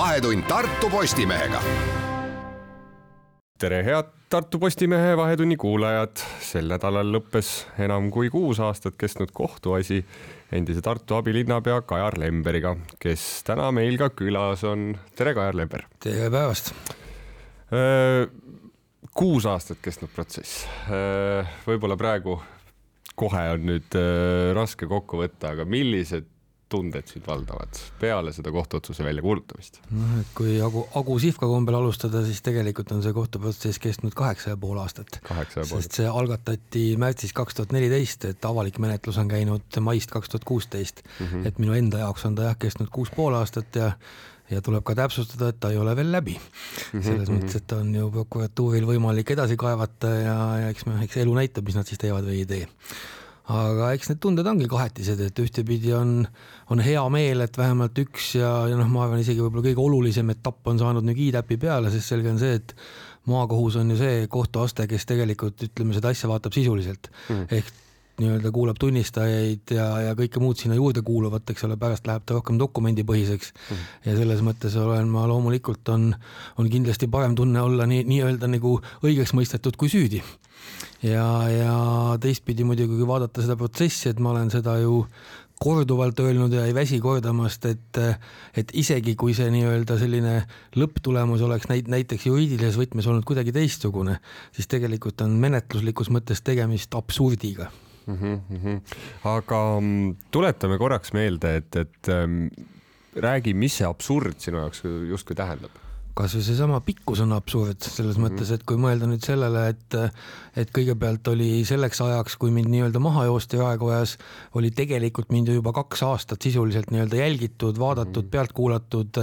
Vahetund Tartu Postimehega. tere, head Tartu Postimehe Vahetunni kuulajad. sel nädalal lõppes enam kui kuus aastat kestnud kohtuasi endise Tartu abilinnapea Kajar Lemberiga, kes täna meil ka külas on. tere, Kajar Lember. tere päevast. kuus aastat kestnud protsess. võib-olla praegu kohe on nüüd äh, raske kokku võtta, aga millised tunded sind valdavad peale seda kohtuotsuse väljakuulutamist? noh, et kui Agu, Agu Sihvka kombel alustada, siis tegelikult on see kohtuprotsess kestnud kaheksa ja pool aastat. sest see algatati märtsis kaks tuhat neliteist, et avalik menetlus on käinud maist kaks tuhat kuusteist. Mhm. et minu enda jaoks on ta jah kestnud kuus pool aastat ja ja tuleb ka täpsustada, et ta ei ole veel läbi. -hmm, selles mm -hmm. mõttes, et on ju prokuratuuril võimalik edasi kaevata ja, ja eks me, eks elu näitab, mis nad siis teevad või ei tee. Aga eks need tunded ongi kahetised, et ühtepidi on, on hea meel, et vähemalt üks ja, ja noh, ma arvan isegi võib-olla kõige olulisem etapp on saanud nüüd kiitäpi peale, sest selge on see, et maakohus on ju see kohtuaste, kes tegelikult ütleme, seda asja vaatab sisuliselt mm. ehk nii-öelda kuulab tunnistajaid ja, ja kõike muud sinna juurde kuuluvat, eks ole, pärast läheb ta rohkem dokumendipõhiseks mm. -hmm. ja selles mõttes olen ma loomulikult on, on kindlasti parem tunne olla nii, nii-öelda nagu õigeks mõistetud kui süüdi. ja, ja teistpidi muidugi, kui vaadata seda protsessi, et ma olen seda ju korduvalt öelnud ja ei väsi kordamast, et, et isegi kui see nii-öelda selline lõpptulemus oleks näit-, näiteks juriidilises võtmes olnud kuidagi teistsugune, siis tegelikult on menetluslikus mõttes tegemist absurdiga mm. -hmm. aga mm, tuletame korraks meelde, et, et ähm, räägi, mis see absurd sinu jaoks justkui tähendab kasvõi seesama pikkus on absurd selles -hmm. mõttes, et kui mõelda nüüd sellele, et, et kõigepealt oli selleks ajaks, kui mind nii-öelda maha joosti raekojas, oli tegelikult mind ju juba kaks aastat sisuliselt nii-öelda jälgitud, vaadatud -hmm. pealt kuulatud,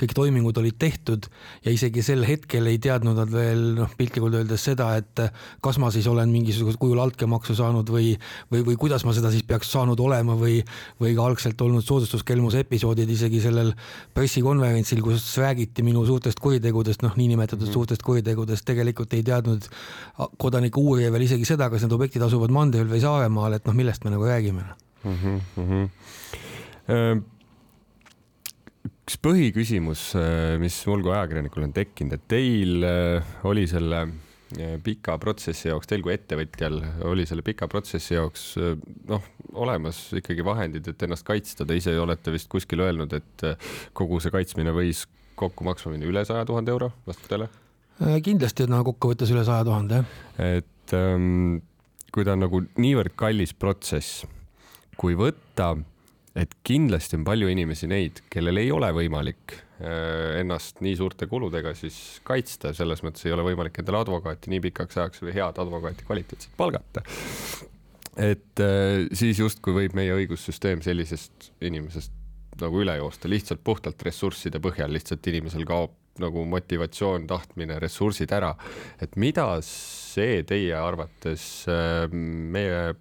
kõik toimingud olid tehtud ja isegi sel hetkel ei teadnud nad veel noh, piltlikult öeldes seda, et kas ma siis olen mingisugusel kujul altkäemaksu saanud või, või, või kuidas ma seda siis peaks saanud olema või, või ka algselt olnud soodustuskelmuse episoodid isegi sellel pressikonverentsil, kus räägiti minu suurtest suurtest kuritegudest, noh, niinimetatud mm -hmm. suurtest kuritegudest tegelikult ei teadnud kodanike uurija veel isegi seda, kas need objektid asuvad mandril või Saaremaal, et noh, millest me nagu räägime mm. -hmm. üks põhiküsimus, äh, mis mul kui ajakirjanikul on tekkinud, et teil äh, oli selle pika protsessi jaoks, teil kui ettevõtjal oli selle pika protsessi jaoks noh, olemas ikkagi vahendid, et ennast kaitsta, te ise olete vist kuskil öelnud, et kogu see kaitsmine võis kokku maksma minna üle saja tuhande euro, vastab tõele? Äh, kindlasti on kokkuvõttes üle saja tuhande, jah. et ähm, kui ta on nagu niivõrd kallis protsess, kui võtta, et kindlasti on palju inimesi neid, kellel ei ole võimalik äh, ennast nii suurte kuludega siis kaitsta, selles mõttes ei ole võimalik endale advokaati nii pikaks ajaks või head advokaati kvaliteetselt palgata. et äh, siis justkui võib meie õigussüsteem sellisest inimesest nagu üle joosta, lihtsalt puhtalt ressursside põhjal, lihtsalt inimesel kaob nagu motivatsioon, tahtmine, ressursid ära. et mida see teie arvates äh, meie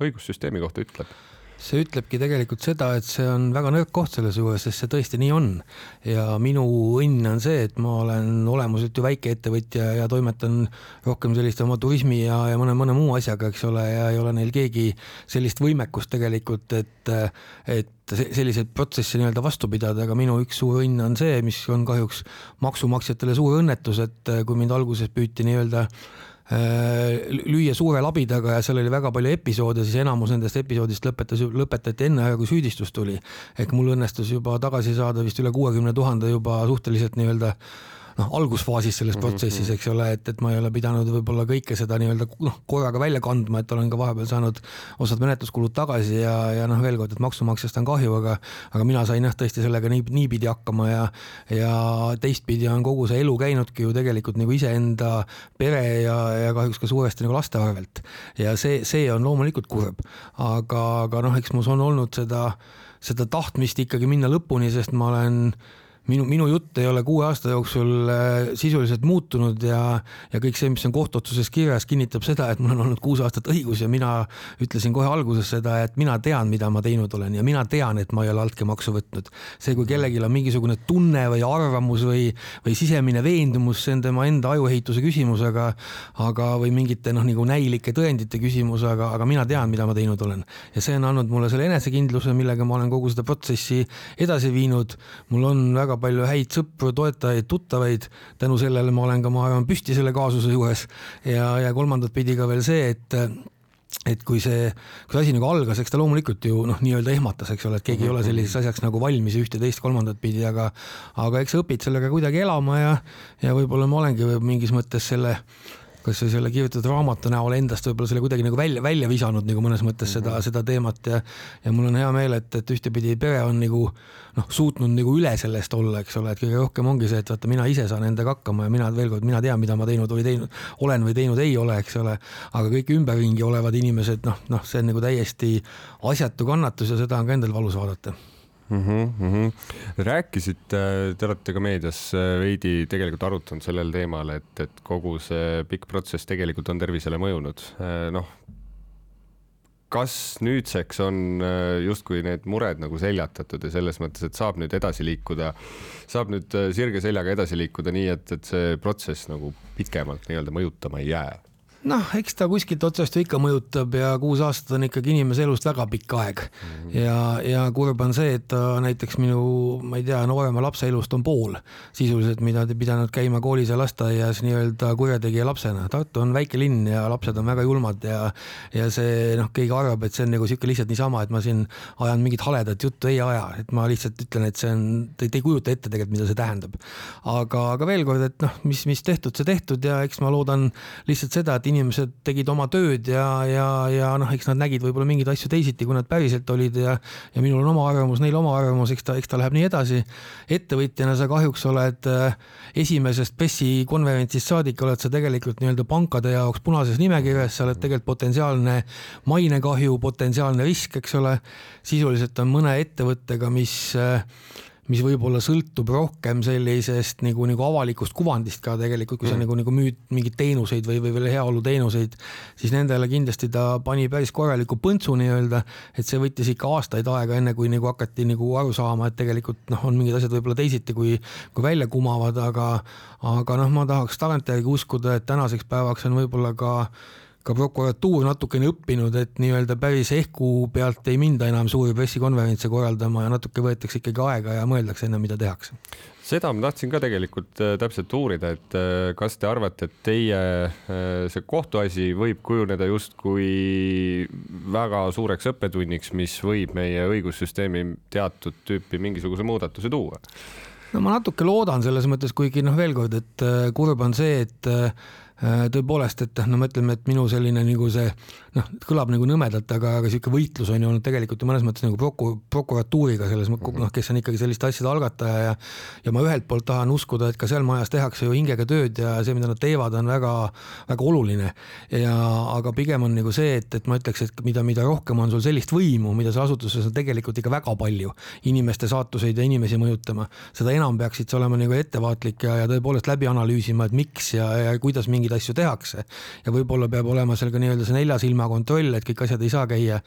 õigussüsteemi kohta ütleb? See ütlebki tegelikult seda, et see on väga nõrk koht selles juures, sest see tõesti nii on. ja minu õnn on see, et ma olen olemuselt ju väikeettevõtja ja toimetan rohkem selliste oma turismi ja, ja mõne, mõne muu asjaga, eks ole, ja ei ole neil keegi sellist võimekust tegelikult, et, et selliseid protsesse nii-öelda vastu pidada, aga minu üks suur õnn on see, mis on kahjuks maksumaksjatele suur õnnetus, et kui mind alguses püüti nii-öelda Äh, lüüa suure labidaga ja seal oli väga palju episoode, siis enamus nendest episoodist lõpetas, lõpetati enne aega, kui süüdistus tuli. ehk mul õnnestus juba tagasi saada vist üle kuuekümne tuhande juba suhteliselt nii-öelda noh, algusfaasis selles mhm, protsessis, mhm. eks ole, et, et ma ei ole pidanud võib-olla kõike seda nii-öelda noh, korraga välja kandma, et olen ka vahepeal saanud osad menetluskulud tagasi ja, ja noh, veel kord, et maksumaksjast on kahju, aga aga mina sain jah, tõesti sellega nii, niipidi hakkama ja ja teistpidi on kogu see elu käinudki ju tegelikult nagu iseenda pere ja, ja kahjuks ka suuresti nagu laste arvelt. ja see, see on loomulikult kurb, aga, aga noh, eks mus on olnud seda, seda tahtmist ikkagi minna lõpuni, sest ma olen minu, minu jutt ei ole kuue aasta jooksul äh, sisuliselt muutunud ja, ja kõik see, mis on kohtuotsuses kirjas, kinnitab seda, et mul on olnud kuus aastat õigus ja mina ütlesin kohe alguses seda, et mina tean, mida ma teinud olen ja mina tean, et ma ei ole altkäemaksu võtnud. see, kui kellelgi on mingisugune tunne või arvamus või, või sisemine veendumus, see on tema enda ajuehituse küsimus, aga, aga, või mingite noh, nagu näilike tõendite küsimus, aga, aga mina tean, mida ma teinud olen. ja see on andnud mulle selle enesekindluse, millega ma olen kogu seda protsessi edasi viinud. mul on väga palju häid sõpru, toetajaid, tuttavaid. tänu sellele ma olen ka, ma arvan, püsti selle kaasuse juures ja, ja kolmandat pidi ka veel see, et et kui see, kui see asi nagu algas, eks ta loomulikult ju noh, nii-öelda ehmatas, eks ole, et keegi ei ole selliseks asjaks nagu valmis ühte, teist, kolmandat pidi, aga aga eks sa õpid sellega kuidagi elama ja ja võib-olla ma olengi mingis mõttes selle kas või selle kirjutatud raamatu näol endast võib-olla selle kuidagi nagu välja, välja visanud nagu mõnes mõttes seda mm, -hmm. seda teemat ja ja mul on hea meel, et, et ühtepidi pere on nagu noh, suutnud nagu üle sellest olla, eks ole, et kõige rohkem ongi see, et vaata, mina ise saan endaga hakkama ja mina veel kord, mina tean, mida ma teinud või teinud olen või teinud ei ole, eks ole, aga kõik ümberringi olevad inimesed, noh, noh, see on nagu täiesti asjatu kannatus ja seda on ka endal valus vaadata mm. -hmm, mm -hmm. rääkisite, te olete ka meedias äh, veidi tegelikult arutanud sellel teemal, et, et kogu see pikk protsess tegelikult on tervisele mõjunud. Äh, noh, kas nüüdseks on äh, justkui need mured nagu seljatatud ja selles mõttes, et saab nüüd edasi liikuda, saab nüüd sirge seljaga edasi liikuda nii, et, et see protsess nagu pikemalt nii-öelda mõjutama ei jää? Noh, eks ta kuskilt otsast ju ikka mõjutab ja kuus aastat on ikkagi inimese elust väga pikk aeg mm. -hmm. ja, ja kurb on see, et ta näiteks minu, ma ei tea, noorema lapse elust on pool sisuliselt, mida ta pidanud käima koolis ja lasteaias nii-öelda kurjategija lapsena. Tartu on väike linn ja lapsed on väga julmad ja, ja see noh, keegi arvab, et see on nagu sihuke lihtsalt niisama, et ma siin ajan mingit haledat juttu, ei aja, et ma lihtsalt ütlen, et see on, te ei kujuta ette tegelikult, mida see tähendab. aga, aga veel kord, et noh, mis, mis tehtud, see tehtud ja eks ma loodan lihtsalt seda, et inimesed tegid oma tööd ja, ja, ja noh, eks nad nägid võib-olla mingeid asju teisiti, kui nad päriselt olid ja ja minul on oma arvamus, neil oma arvamus, eks ta, eks ta läheb nii edasi. ettevõtjana sa kahjuks oled äh, esimesest PES-i konverentsist saadik oled sa tegelikult nii-öelda pankade jaoks punases nimekirjas, sa oled tegelikult potentsiaalne mainekahju, potentsiaalne risk, eks ole. sisuliselt on mõne ettevõttega, mis äh, mis võib-olla sõltub rohkem sellisest nagu, nagu avalikust kuvandist ka tegelikult, kui sa mm. nagu, nagu müüd mingeid teenuseid või, või veel heaoluteenuseid, siis nendele kindlasti ta pani päris korraliku põntsu nii-öelda, et see võttis ikka aastaid aega, enne kui nagu hakati nagu aru saama, et tegelikult noh, on mingid asjad võib-olla teisiti, kui, kui välja kumavad, aga, aga noh, ma tahaks tagantjärgi uskuda, et tänaseks päevaks on võib-olla ka ka prokuratuur natukene õppinud, et nii-öelda päris ehku pealt ei minda enam suuri pressikonverentse korraldama ja natuke võetakse ikkagi aega ja mõeldakse enne, mida tehakse. seda ma tahtsin ka tegelikult äh, täpselt uurida, et äh, kas te arvate, et teie äh, see kohtuasi võib kujuneda justkui väga suureks õppetunniks, mis võib meie õigussüsteemi teatud tüüpi mingisuguse muudatuse tuua? no ma natuke loodan selles mõttes, kuigi noh, veel kord, et kurb on see, et tõepoolest, et noh, no mõtleme, et minu selline nagu see noh, kõlab nagu nõmedalt, aga, aga sihuke võitlus on ju olnud tegelikult ju mõnes mõttes nagu proku-, prokuratuuriga selles mõttes, noh, kes on ikkagi selliste asjade algataja ja ja ma ühelt poolt tahan uskuda, et ka seal majas tehakse ju hingega tööd ja see, mida nad teevad, on väga-väga oluline. ja aga pigem on nagu see, et, et ma ütleks, et mida, mida rohkem on sul sellist võimu, mida sa asutuses on tegelikult ikka väga palju inimeste saatuseid ja inimesi mõjutama, seda enam peaksid sa olema nagu ettevaatlik ja, ja tõepoolest läbi analüüsima, et miks ja, ja kuidas mingi mingeid asju tehakse. ja võib-olla peab olema seal ka nii-öelda see nelja silma kontroll, et kõik asjad ei saa käia,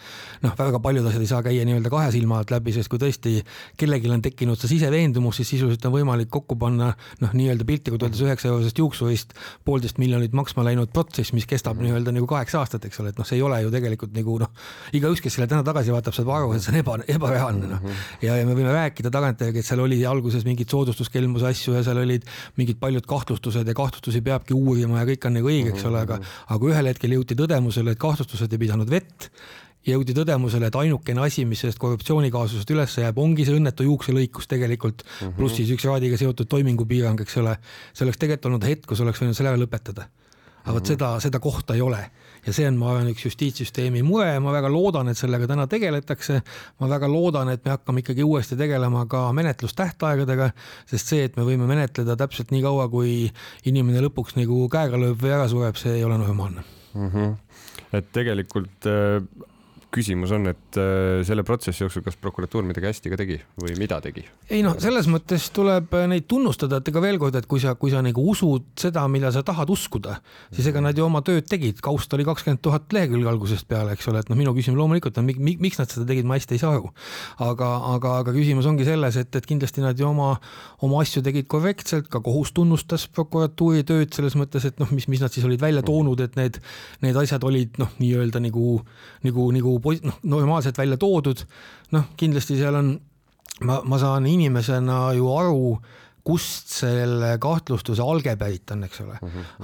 noh, väga paljud asjad ei saa käia nii-öelda kahe silma alt läbi, sest kui tõesti kellelgi on tekkinud see siseveendumus, siis sisuliselt on võimalik kokku panna noh, nii-öelda piltlikult öeldes üheksa eurosest juuksurist poolteist miljonit maksma läinud protsess, mis kestab mm nii-öelda nagu kaheksa aastat, eks ole, et noh, see ei ole ju tegelikult nagu noh, igaüks, kes selle täna tagasi vaatab, saab aru, et see on eba, ebareaalne noh. Mhm. ja, ja me võime rääkida tagantjärgi, et seal oli alguses mingid soodustuskelmuse asju ja seal olid mingid paljud kahtlustused ja kahtlustusi peabki uurima ja kõik kõik on nagu õige, eks ole, aga, aga ühel hetkel jõuti tõdemusele, et kahtlustused ei pidanud vett jõudi tõdemusele, et ainukene asi, mis sellest korruptsioonikaasusest üles jääb, ongi see õnnetu juukselõikus tegelikult mm, -hmm. pluss siis üks raadiga seotud toimingupiirang, eks ole. see oleks tegelikult olnud hetk, kus oleks võinud selle ära lõpetada. aga vot mm -hmm. seda, seda kohta ei ole ja see on, ma arvan, üks justiitssüsteemi mure ja ma väga loodan, et sellega täna tegeletakse. ma väga loodan, et me hakkame ikkagi uuesti tegelema ka menetlustähtaegadega, sest see, et me võime menetleda täpselt nii kaua, kui inimene lõpuks nagu käega lööb või ära sureb, see ei ole normaalne mm. -hmm. et tegelikult äh küsimus on, et äh, selle protsessi jooksul, kas prokuratuur midagi hästi ka tegi või mida tegi? ei noh, selles mõttes tuleb äh, neid tunnustada, et ega veel kord, et kui sa, kui sa nagu usud seda, mida sa tahad uskuda, siis ega nad ju oma tööd tegid, kaust oli kakskümmend tuhat lehekülge algusest peale, eks ole, et noh, minu küsimus loomulikult on, miks nad seda tegid, ma hästi ei saa aru. aga, aga, aga küsimus ongi selles, et, et kindlasti nad ju oma, oma asju tegid korrektselt, ka kohus tunnustas prokuratuuri tööd selles mõttes, et noh, mis, mis nad siis olid välja toonud, et need, need asjad olid noh, nii-öelda nagu, nagu, nagu noh, normaalselt välja toodud. noh, kindlasti seal on ma, ma saan inimesena ju aru kust selle kahtlustuse alge pärit on, eks ole.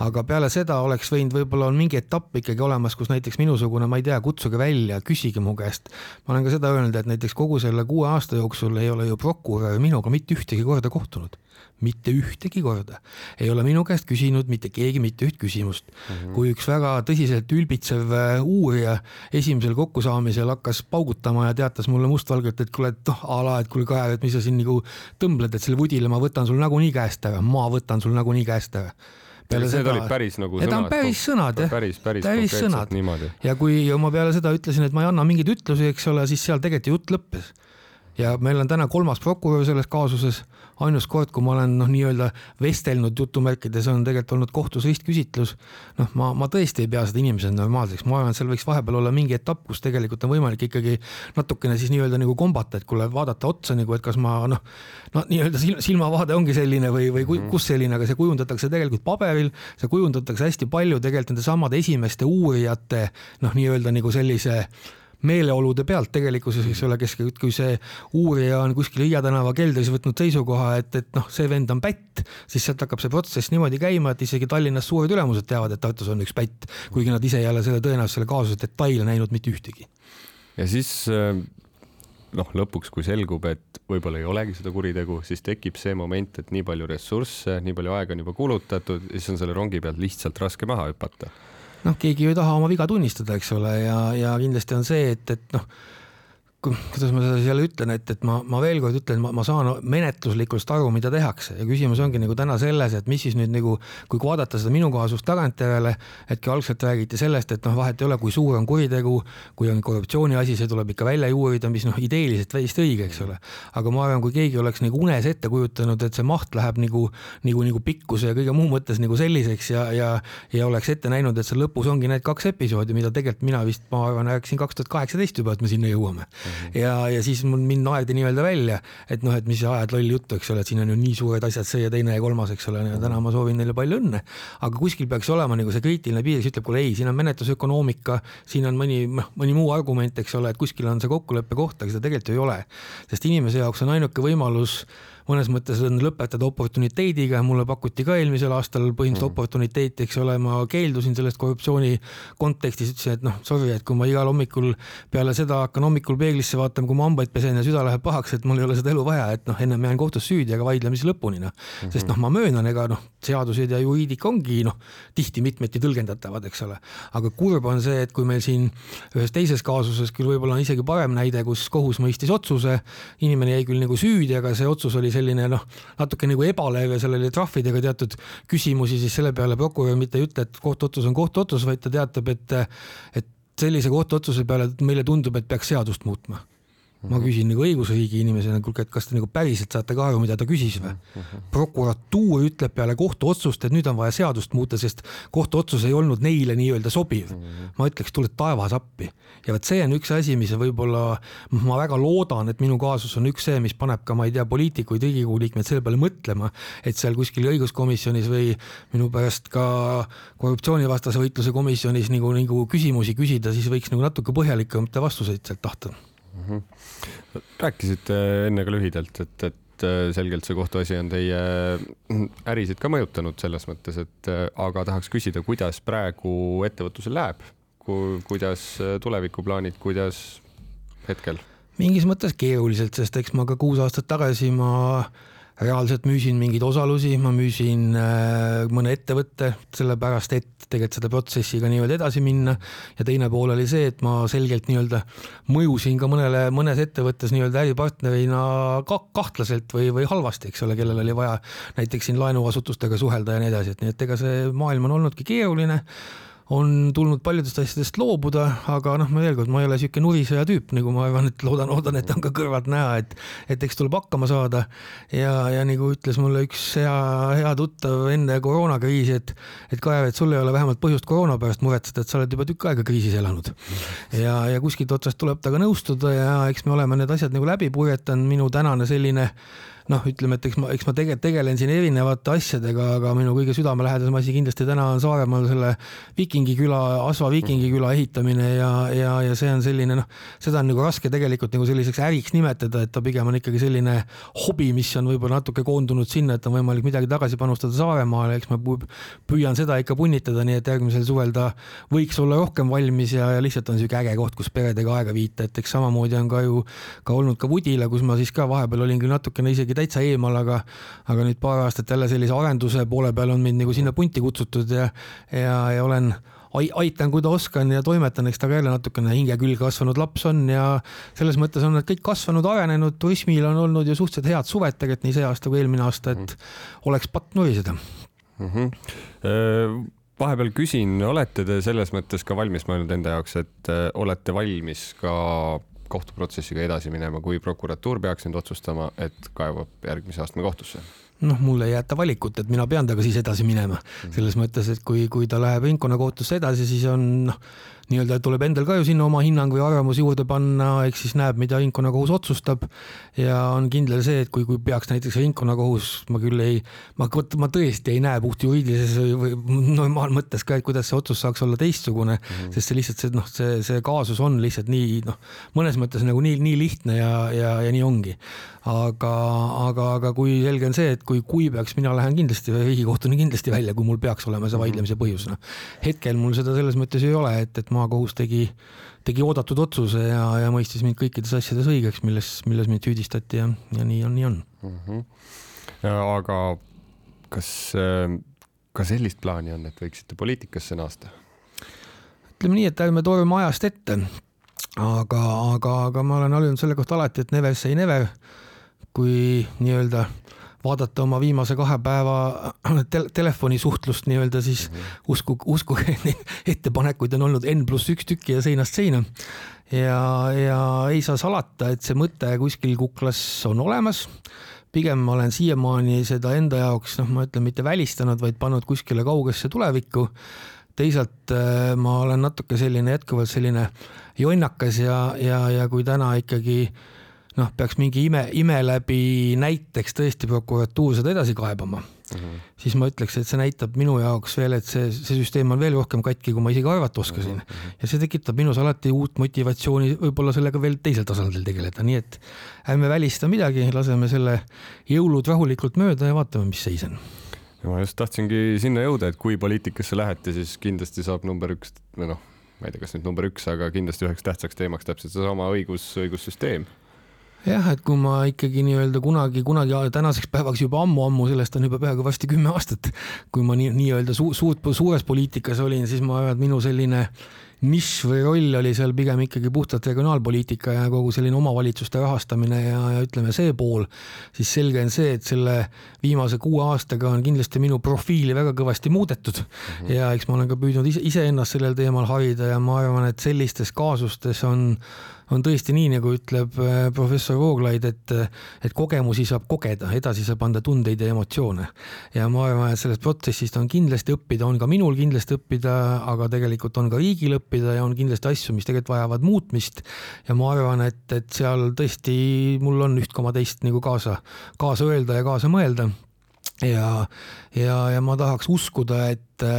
aga peale seda oleks võinud, võib-olla on mingi etapp ikkagi olemas, kus näiteks minusugune, ma ei tea, kutsuge välja, küsige mu käest. ma olen ka seda öelnud, et näiteks kogu selle kuue aasta jooksul ei ole ju prokurör minuga mitte ühtegi korda kohtunud mitte ühtegi korda ei ole minu käest küsinud mitte keegi mitte üht küsimust mm. -hmm. kui üks väga tõsiselt ülbitsev äh, uurija esimesel kokkusaamisel hakkas paugutama ja teatas mulle mustvalgelt, et kuule, et noh, a la, et kuule, Kaja, et mis sa siin nagu tõmbled, et selle vudile ma võtan sul nagunii käest ära, ma võtan sul nagunii käest ära peale Need seda. Need olid päris nagu sõnad. Päris sõnad jah. päris, päris, päris sõnad. Ja kui ma peale seda ütlesin, et ma ei anna mingeid ütlusi, eks ole, siis seal tegelikult jutt lõppes. Ja meil on täna kolmas prokurör selles kaasuses ainus kord, kui ma olen noh, nii-öelda vestelnud jutumärkides, on tegelikult olnud kohtus ristküsitlus. noh, ma, ma tõesti ei pea seda inimesena normaalseks, ma arvan, et seal võiks vahepeal olla mingi etapp, kus tegelikult on võimalik ikkagi natukene siis nii-öelda nagu kombata, et kuule, vaadata otsa nagu, et kas ma noh, no nii-öelda silmavaade ongi selline või, või mhm. kus selline, aga see kujundatakse tegelikult paberil, see kujundatakse hästi palju tegelikult nende samade esimeste uurijate noh, nii-öelda nagu sellise meeleolude pealt tegelikkuses, eks ole, kes, kui see uurija on kuskil Hiia tänava keldris võtnud seisukoha, et, et noh, see vend on pätt, siis sealt hakkab see protsess niimoodi käima, et isegi Tallinnas suured ülemused teavad, et Tartus on üks pätt, kuigi nad ise ei ole selle tõenäoliselt selle kaasuse detaile näinud mitte ühtegi. ja siis äh, noh, lõpuks, kui selgub, et võib-olla ei olegi seda kuritegu, siis tekib see moment, et nii palju ressursse, nii palju aega on juba kulutatud, siis on selle rongi pealt lihtsalt raske maha hüpata noh, keegi ju ei taha oma viga tunnistada, eks ole, ja, ja kindlasti on see, et, et noh kuidas ma seda jälle ütlen, et, et ma, ma veel kord ütlen, ma, ma saan menetluslikult aru, mida tehakse ja küsimus ongi nagu täna selles, et mis siis nüüd nagu, kui vaadata seda minu kaasust tagantjärele, et kui algselt räägiti sellest, et noh, vahet ei ole, kui suur on kuritegu, kui on korruptsiooniasi, see tuleb ikka välja juurida, mis noh, ideeliselt täiesti õige, eks ole. aga ma arvan, kui keegi oleks nagu unes ette kujutanud, et see maht läheb nagu, nagu, nagu pikkuse ja kõige muu mõttes nagu selliseks ja, ja, ja oleks ette näinud, et seal lõpus ongi need kaks episoodi, mida tegelikult mina vist, ma arvan, rääkisin kaks tuhat kaheksateist juba, et me sinna jõuame ja, ja siis mul mind aeti nii-öelda välja, et noh, et mis sa ajad lolli juttu, eks ole, et siin on ju nii suured asjad, see ja teine ja kolmas, eks ole, ja täna ma soovin neile palju õnne. aga kuskil peaks olema nagu see kriitiline piir, kes ütleb, kuule ei, siin on menetlusökonoomika, siin on mõni, noh, mõni muu argument, eks ole, et kuskil on see kokkuleppe koht, aga seda tegelikult ju ei ole. sest inimese jaoks on ainuke võimalus mõnes mõttes on lõpetada oportuniteediga, mulle pakuti ka eelmisel aastal põhimõtteliselt mm. oportuniteeti, eks ole, ma keeldusin sellest korruptsiooni kontekstis, ütlesin, et noh, sorry, et kui ma igal hommikul peale seda hakkan hommikul peeglisse vaatama, kui ma hambaid pesen ja süda läheb pahaks, et mul ei ole seda elu vaja, et noh, ennem jään kohtus süüdi, aga vaidleme siis lõpuni noh mm -hmm.. sest noh, ma möönan, ega noh, seadused ja juriidika ongi noh, tihti mitmeti tõlgendatavad, eks ole. aga kurb on see, et kui meil siin ühes teises kaasuses küll võib-olla on isegi parem näide, kus kohus mõistis otsuse, inimene jäi küll nagu süüdi, aga see otsus oli selline noh, natuke nagu ebalev ja seal oli trahvidega teatud küsimusi, siis selle peale prokurör mitte ei ütle, et kohtuotsus on kohtuotsus, vaid ta teatab, et, et sellise kohtuotsuse peale meile tundub, et peaks seadust muutma ma mhm. küsin nagu õigusriigi inimesena, kuulge, et kas te nagu päriselt saate ka aru, mida ta küsis või? Prokuratuur ütleb peale kohtuotsust, et nüüd on vaja seadust muuta, sest kohtuotsus ei olnud neile nii-öelda sobiv. Mhm. ma ütleks, tule taevas appi. ja vot see on üks asi, mis võib-olla, ma väga loodan, et minu kaasus on üks see, mis paneb ka, ma ei tea, poliitikuid, Riigikogu liikmeid selle peale mõtlema, et seal kuskil õiguskomisjonis või minu pärast ka korruptsioonivastase võitluse komisjonis nagu, nagu küsimusi küsida, siis võiks nagu natuke põhjalikumate vastuseid sealt tahta mm. -hmm. rääkisite enne ka lühidalt, et, et äh, selgelt see kohtuasi on teie ärisid ka mõjutanud selles mõttes, et äh, aga tahaks küsida, kuidas praegu ettevõtlusel läheb, kuidas äh, tulevikuplaanid, kuidas hetkel? mingis mõttes keeruliselt, sest eks ma ka kuus aastat tagasi ma äh, reaalselt müüsin mingeid osalusi, ma müüsin äh, mõne ettevõtte, sellepärast et tegelikult seda protsessiga nii-öelda edasi minna. Ja teine pool oli see, et ma selgelt nii-öelda mõjusin ka mõnele, mõnes ettevõttes nii-öelda äripartnerina ka kahtlaselt või, või halvasti, eks ole, kellel oli vaja näiteks siin laenuasutustega suhelda ja nii edasi, et nii et ega see maailm on olnudki keeruline on tulnud paljudest asjadest loobuda, aga noh, ma veel kord, ma ei ole niisugune nurisõja tüüp, nagu ma arvan, et loodan, loodan, et on ka kõrvalt näha, et et eks tuleb hakkama saada. ja, ja nagu ütles mulle üks hea, hea tuttav enne koroonakriisi, et et Kaja, et sul ei ole vähemalt põhjust koroona pärast muretseda, et sa oled juba tükk aega kriisis elanud. ja, ja kuskilt otsast tuleb temaga nõustuda ja eks me oleme need asjad nagu läbi purjetanud, minu tänane selline noh, ütleme, et eks ma, eks ma tegelikult tegelen siin erinevate asjadega, aga minu kõige südamelähedasem asi kindlasti täna on Saaremaal selle Viikingi küla, Asva Viikingi küla ehitamine ja, ja, ja see on selline noh, seda on nagu raske tegelikult nagu selliseks äriks nimetada, et ta pigem on ikkagi selline hobi, mis on võib-olla natuke koondunud sinna, et on võimalik midagi tagasi panustada Saaremaale, eks ma püüan seda ikka punnitada, nii et järgmisel suvel ta võiks olla rohkem valmis ja, ja lihtsalt on niisugune äge koht, kus peredega aega viita, et eks samamoodi on ka ju ka olnud ka Vudila, kus ma siis ka vahepeal olin küll natukene isegi täitsa eemal, aga, aga nüüd paar aastat jälle sellise arenduse poole peal on mind nagu sinna punti kutsutud ja, ja, ja olen aitan, kui ta oskan ja toimetan, eks ta ka jälle natukene hinge külge kasvanud laps on ja selles mõttes on nad kõik kasvanud, arenenud, turismil on olnud ju suhteliselt head suved tegelikult nii see aasta kui eelmine aasta, et oleks patt nuriseda mm. -hmm. vahepeal küsin, olete te selles mõttes ka valmis mõelnud enda jaoks, et olete valmis ka kohtuprotsessiga edasi minema, kui prokuratuur peaks nüüd otsustama, et kaevab järgmise astme kohtusse? noh, mulle ei jäeta valikut, et mina pean temaga siis edasi minema mhm. selles mõttes, et kui, kui ta läheb ringkonnakohtusse edasi, siis on noh nii-öelda tuleb endal ka ju sinna oma hinnang või arvamus juurde panna, eks siis näeb, mida ringkonnakohus otsustab. ja on kindel see, et kui, kui peaks näiteks ringkonnakohus, ma küll ei, ma, ma tõesti ei näe puht juriidilises või, või normaalmõttes ka, et kuidas see otsus saaks olla teistsugune mm, -hmm. sest see lihtsalt see noh, see, see kaasus on lihtsalt nii noh, mõnes mõttes nagu nii, nii lihtne ja, ja, ja nii ongi. aga, aga, aga kui selge on see, et kui, kui peaks, mina lähen kindlasti riigikohtuni kindlasti välja, kui mul peaks olema see vaidlemise põhjus, noh. hetkel mul seda selles mõttes ei ole, et, et ma maakohus tegi, tegi oodatud otsuse ja, ja mõistis mind kõikides asjades õigeks, milles, milles mind süüdistati ja, ja nii on, nii on mm. -hmm. aga kas ka sellist plaani on, et võiksite poliitikasse naasta? ütleme nii, et ärme torma ajast ette, aga, aga, aga ma olen harjunud selle kohta alati, et never say never. kui nii-öelda vaadata oma viimase kahe päeva tel telefonisuhtlust nii-öelda, siis mm -hmm. usku, uskuge, neid ettepanekuid on olnud N pluss üks tükki ja seinast seina. ja, ja ei saa salata, et see mõte kuskil kuklas on olemas pigem ma olen siiamaani seda enda jaoks, noh, ma ütlen, mitte välistanud, vaid pannud kuskile kaugesse tulevikku. teisalt äh, ma olen natuke selline jätkuvalt selline jonnakas ja, ja, ja kui täna ikkagi äh, noh, peaks mingi ime, ime läbi näiteks tõesti prokuratuur seda edasi kaebama mm, -hmm. siis ma ütleks, et see näitab minu jaoks veel, et see, see süsteem on veel rohkem katki, kui ma isegi arvata oskasin mm. -hmm. ja see tekitab minus alati uut motivatsiooni võib-olla sellega veel teisel tasandil tegeleda, nii et ärme välista midagi, laseme selle jõulud rahulikult mööda ja vaatame, mis seis on ma just tahtsingi sinna jõuda, et kui poliitikasse lähete, siis kindlasti saab number üks või noh, ma ei tea, kas nüüd number üks, aga kindlasti üheks tähtsaks teemaks täpselt seesama õigus, õigussüsteem jah, et kui ma ikkagi nii-öelda kunagi, kunagi tänaseks päevaks juba ammu-ammu, sellest on juba peaaegu varsti kümme aastat, kui ma nii, nii-öelda su suurt, suures poliitikas olin, siis ma arvan, et minu selline nišš või roll oli seal pigem ikkagi puhtalt regionaalpoliitika ja kogu selline omavalitsuste rahastamine ja, ja ütleme, see pool, siis selge on see, et selle viimase kuue aastaga on kindlasti minu profiili väga kõvasti muudetud mm -hmm. ja eks ma olen ka püüdnud ise, iseennast sellel teemal harida ja ma arvan, et sellistes kaasustes on on tõesti nii, nagu ütleb äh, professor Vooglaid, et, et kogemusi saab kogeda, edasi saab anda tundeid ja emotsioone. ja ma arvan, et sellest protsessist on kindlasti õppida, on ka minul kindlasti õppida, aga tegelikult on ka riigil õppida ja on kindlasti asju, mis tegelikult vajavad muutmist. ja ma arvan, et, et seal tõesti mul on üht koma teist nagu kaasa, kaasa öelda ja kaasa mõelda. ja, ja, ja ma tahaks uskuda, et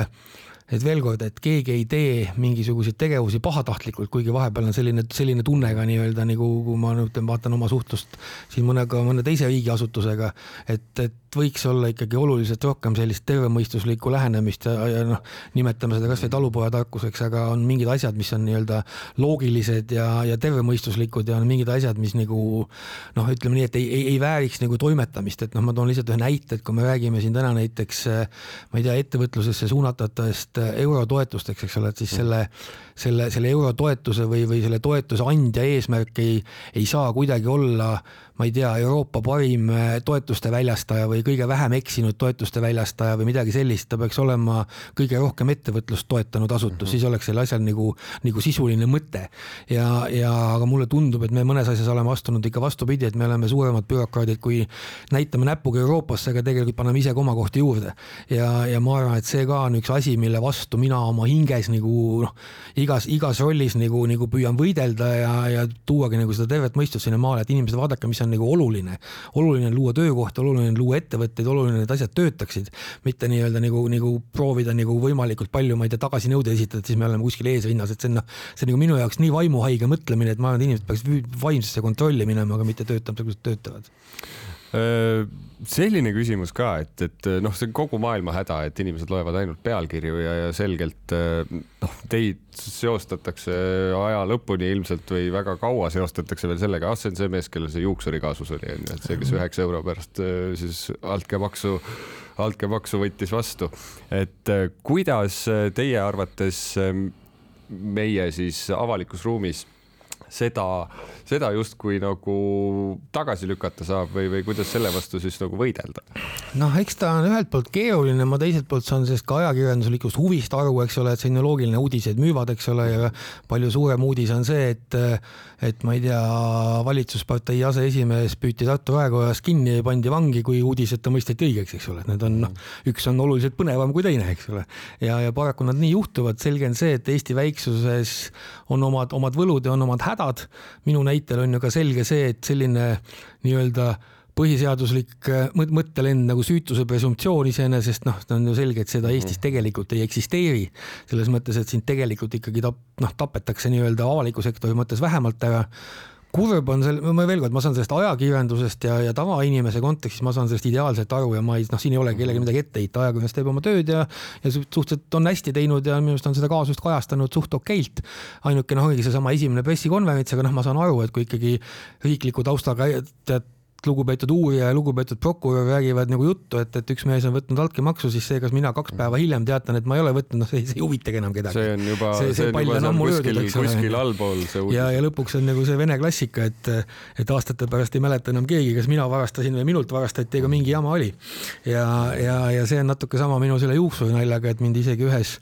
et veel kord, et keegi ei tee mingisuguseid tegevusi pahatahtlikult, kuigi vahepeal on selline, selline tunne ka nii-öelda nagu, kui ma nüüd vaatan oma suhtlust siin mõnega, mõne teise riigiasutusega, et, et võiks olla ikkagi oluliselt rohkem sellist tervemõistuslikku lähenemist ja, ja noh, nimetame seda kasvõi talupojatarkuseks, aga on mingid asjad, mis on nii-öelda loogilised ja, ja tervemõistuslikud ja on mingid asjad, mis nagu noh, ütleme nii, et ei, ei, ei vääriks nagu toimetamist, et noh, ma toon lihtsalt ühe näite, et kui me räägime siin täna näiteks ma ei tea, ettevõtlusesse suunatavatest eurotoetusteks, eks ole, et siis selle, selle, selle eurotoetuse või, või selle toetuse andja eesmärk ei, ei saa kuidagi olla ma ei tea, Euroopa parim toetuste väljastaja või või kõige vähem eksinud toetuste väljastaja või midagi sellist, ta peaks olema kõige rohkem ettevõtlust toetanud asutus mm, -hmm. siis oleks sellel asjal nagu, nagu sisuline mõte. ja, ja aga mulle tundub, et me mõnes asjas oleme astunud ikka vastupidi, et me oleme suuremad bürokraadid, kui näitame näpuga Euroopasse, aga tegelikult paneme ise komakohti juurde. ja, ja ma arvan, et see ka on üks asi, mille vastu mina oma hinges nagu noh, igas, igas rollis nagu, nagu püüan võidelda ja, ja tuuagi nagu seda tervet mõistust sinna maale, et inimesed vaadake, mis on nagu oluline. oluline on luua töökohti, oluline on luua ettevõtteid, oluline, et asjad töötaksid, mitte nii-öelda nagu, nagu proovida nagu võimalikult palju, ma ei tea, tagasinõudeid esitada, siis me oleme kuskil eesrinnas, et see on noh, see on nagu minu jaoks nii vaimuhaige mõtlemine, et ma arvan, et inimesed peaks vaimsesse kontrolli minema, aga mitte töötama, kuidas töötavad selline küsimus ka, et, et noh, see on kogu maailma häda, et inimesed loevad ainult pealkirju ja, ja selgelt noh, teid seostatakse aja lõpuni ilmselt või väga kaua seostatakse veel sellega, ah, see on see mees, kellel see juuksuri kaasus oli, onju, et see, kes üheksa euro pärast siis altkäemaksu, altkäemaksu võttis vastu. et kuidas teie arvates meie siis avalikus ruumis seda, seda justkui nagu tagasi lükata saab või, või kuidas selle vastu siis nagu võidelda? noh, eks ta on ühelt poolt keeruline, ma teiselt poolt saan sellest ka ajakirjanduslikust huvist aru, eks ole, et see on ju loogiline, uudised müüvad, eks ole, ja palju suurem uudis on see, et et ma ei tea, valitsuspartei aseesimees püüti Tartu raekojas kinni ja pandi vangi, kui uudis, et ta mõisteti õigeks, eks ole, et need on noh, üks on oluliselt põnevam kui teine, eks ole. ja, ja paraku nad nii juhtuvad, selge on see, et Eesti väiksuses on omad, omad võlud ja on omad hädad. Minu näitel on ju ka selge see, et selline nii-öelda põhiseaduslik äh, mõttelend nagu süütuse presumptsioon iseenesest noh, on ju selge, et seda Eestis mhm. tegelikult ei eksisteeri. selles mõttes, et sind tegelikult ikkagi tap-, noh, tapetakse nii-öelda avaliku sektori mõttes vähemalt ära kurb on seal, ma veel kord, ma saan sellest ajakirjandusest ja, ja tavainimese kontekstis, ma saan sellest ideaalselt aru ja ma ei, noh, siin ei ole kellelegi mhm. midagi ette heita, ajakirjandus teeb oma tööd ja, ja suhteliselt on hästi teinud ja minu arust on seda kaasust kajastanud suht okeilt. ainuke noh, ongi seesama esimene pressikonverents, aga noh, ma saan aru, et kui ikkagi riikliku taustaga tead lugupeetud uurija ja lugupeetud prokurör räägivad nagu juttu, et, et üks mees on võtnud altkäemaksu, siis see, kas mina kaks päeva hiljem teatan, et ma ei ole võtnud, noh, see, see ei huvitagi enam kedagi. see on juba, see, see, see on löödud, eks ole. kuskil allpool see uudis. ja, ja lõpuks on nagu see vene klassika, et, et aastate pärast ei mäleta enam keegi, kas mina varastasin või minult varastati, ega mingi jama oli. ja, ja, ja see on natuke sama minu selle juuksurinaljaga, et mind isegi ühes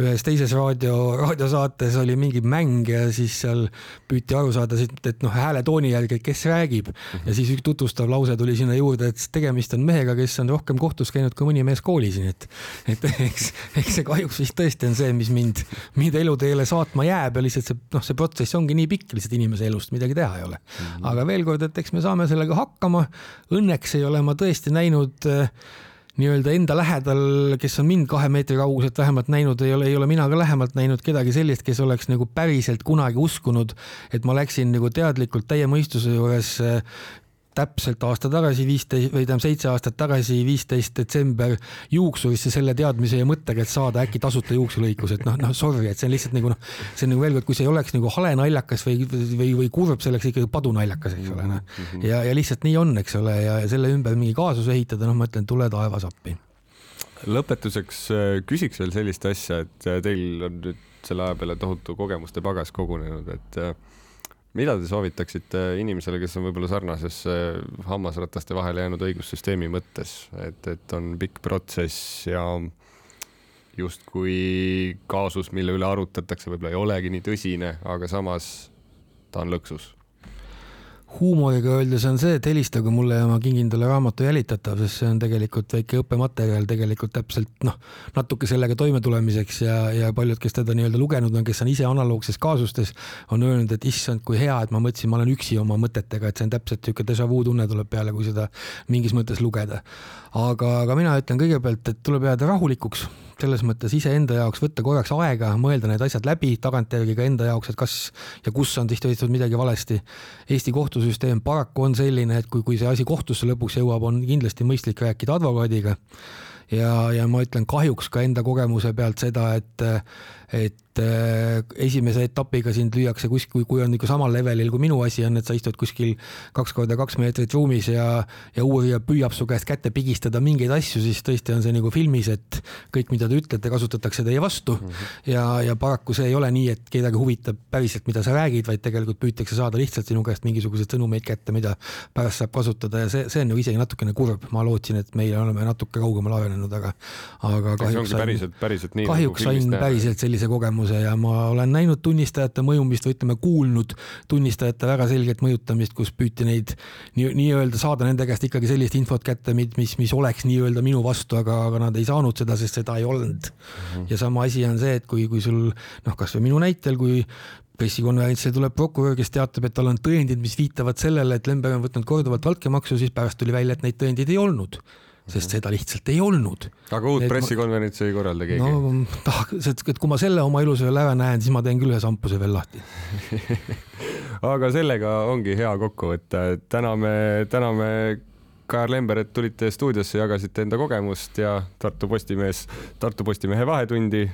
ühes teises raadio, raadiosaates oli mingi mäng ja siis seal püüti aru saada, et noh, hääletooni järgi, kes räägib ja siis üks tutvustav lause tuli sinna juurde, et tegemist on mehega, kes on rohkem kohtus käinud kui mõni mees koolis, nii et, et eks, eks see kahjuks vist tõesti on see, mis mind, mind eluteele saatma jääb ja lihtsalt see noh, see protsess ongi nii pikk lihtsalt inimese elust, midagi teha ei ole. Mhm. aga veel kord, et eks me saame sellega hakkama. Õnneks ei ole ma tõesti näinud äh, nii-öelda enda lähedal, kes on mind kahe meetri kauguselt vähemalt näinud, ei ole, ei ole mina ka lähemalt näinud kedagi sellist, kes oleks nagu päriselt kunagi uskunud, et ma läksin nagu teadlikult täie mõistuse juures täpselt aasta tagasi, viisteist või tähendab seitse aastat tagasi, viisteist detsember juuksurisse selle teadmise ja mõttega, et saada äkki tasuta juukselõikus, et noh, noh sorry, et see on lihtsalt nagu noh, see on nagu veel kord, kui see ei oleks nagu hale naljakas või, või, või kurb, see oleks ikkagi padunaljakas, eks ole, noh. Mhm. ja, ja lihtsalt nii on, eks ole, ja selle ümber mingi kaasus ehitada, noh, ma ütlen, tule taevas appi. lõpetuseks äh, küsiks veel sellist asja, et äh, teil on nüüd selle aja peale tohutu kogemuste pagas kogunenud, et äh, mida te soovitaksite inimesele, kes on võib-olla sarnasesse hammasrataste vahele jäänud õigussüsteemi mõttes, et, et on pikk protsess ja justkui kaasus, mille üle arutatakse, võib-olla ei olegi nii tõsine, aga samas ta on lõksus huumoriga öeldes on see, et helistage mulle ja ma kingin talle raamatu Jälitatav, sest see on tegelikult väike õppematerjal tegelikult täpselt noh, natuke sellega toimetulemiseks ja, ja paljud, kes teda nii-öelda lugenud on, kes on ise analoogses kaasustes, on öelnud, et issand, kui hea, et ma mõtlesin, ma olen üksi oma mõtetega, et see on täpselt niisugune déjà vu tunne tuleb peale, kui seda mingis mõttes lugeda. aga, aga mina ütlen kõigepealt, et tuleb jääda rahulikuks selles mõttes iseenda jaoks võtta korraks aega, mõelda need asjad läbi tagantjärgi ka enda jaoks, et kas ja kus on siis tehtud midagi valesti. Eesti kohtusüsteem paraku on selline, et kui, kui see asi kohtusse lõpuks jõuab, on kindlasti mõistlik rääkida advokaadiga ja, ja ma ütlen kahjuks ka enda kogemuse pealt seda, et et äh, esimese etapiga sind lüüakse kuskil, kui on ikka samal levelil kui minu asi on, et sa istud kuskil kaks korda kaks meetrit ruumis ja, ja uurija püüab su käest kätte pigistada mingeid asju, siis tõesti on see nagu filmis, et kõik, mida te ütlete, kasutatakse teie vastu mm. -hmm. ja, ja paraku see ei ole nii, et kedagi huvitab päriselt, mida sa räägid, vaid tegelikult püütakse saada lihtsalt sinu käest mingisuguseid sõnumeid kätte, mida pärast saab kasutada ja see, see on ju isegi natukene kurb, ma lootsin, et meie oleme natuke kaugemale arenenud, aga, aga kahjuks sain, päriselt, päriselt nii, kahjuks nagu sain päriselt sellise kogemuse ja ma olen näinud tunnistajate mõjumist või ütleme, kuulnud tunnistajate väga selget mõjutamist, kus püüti neid nii-öelda nii saada nende käest ikkagi sellist infot kätte, mis, mis oleks nii-öelda minu vastu, aga, aga nad ei saanud seda, sest seda ei olnud mm. -hmm. ja sama asi on see, et kui, kui sul noh, kasvõi minu näitel, kui pressikonverentsile tuleb prokurör, kes teatab, et tal on tõendid, mis viitavad sellele, et Lemberg on võtnud korduvalt altkäemaksu, siis pärast tuli välja, et neid tõendeid ei olnud sest seda lihtsalt ei olnud. aga uut pressikonverentsi ei korralda keegi? no tahaks, et kui ma selle oma veel ära näen, siis ma teen küll ühe sampuse veel lahti aga sellega ongi hea kokku võtta, et täname, täname Kajar Lember, et tulite stuudiosse, jagasite enda kogemust ja Tartu Postimees, Tartu Postimehe Vahetundi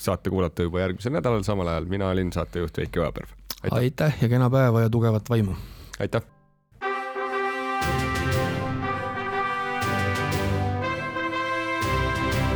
saate kuulata juba järgmisel nädalal samal ajal. mina olin saatejuht Veiki Ojaperv. aitäh ja kena päeva ja tugevat vaimu. aitäh.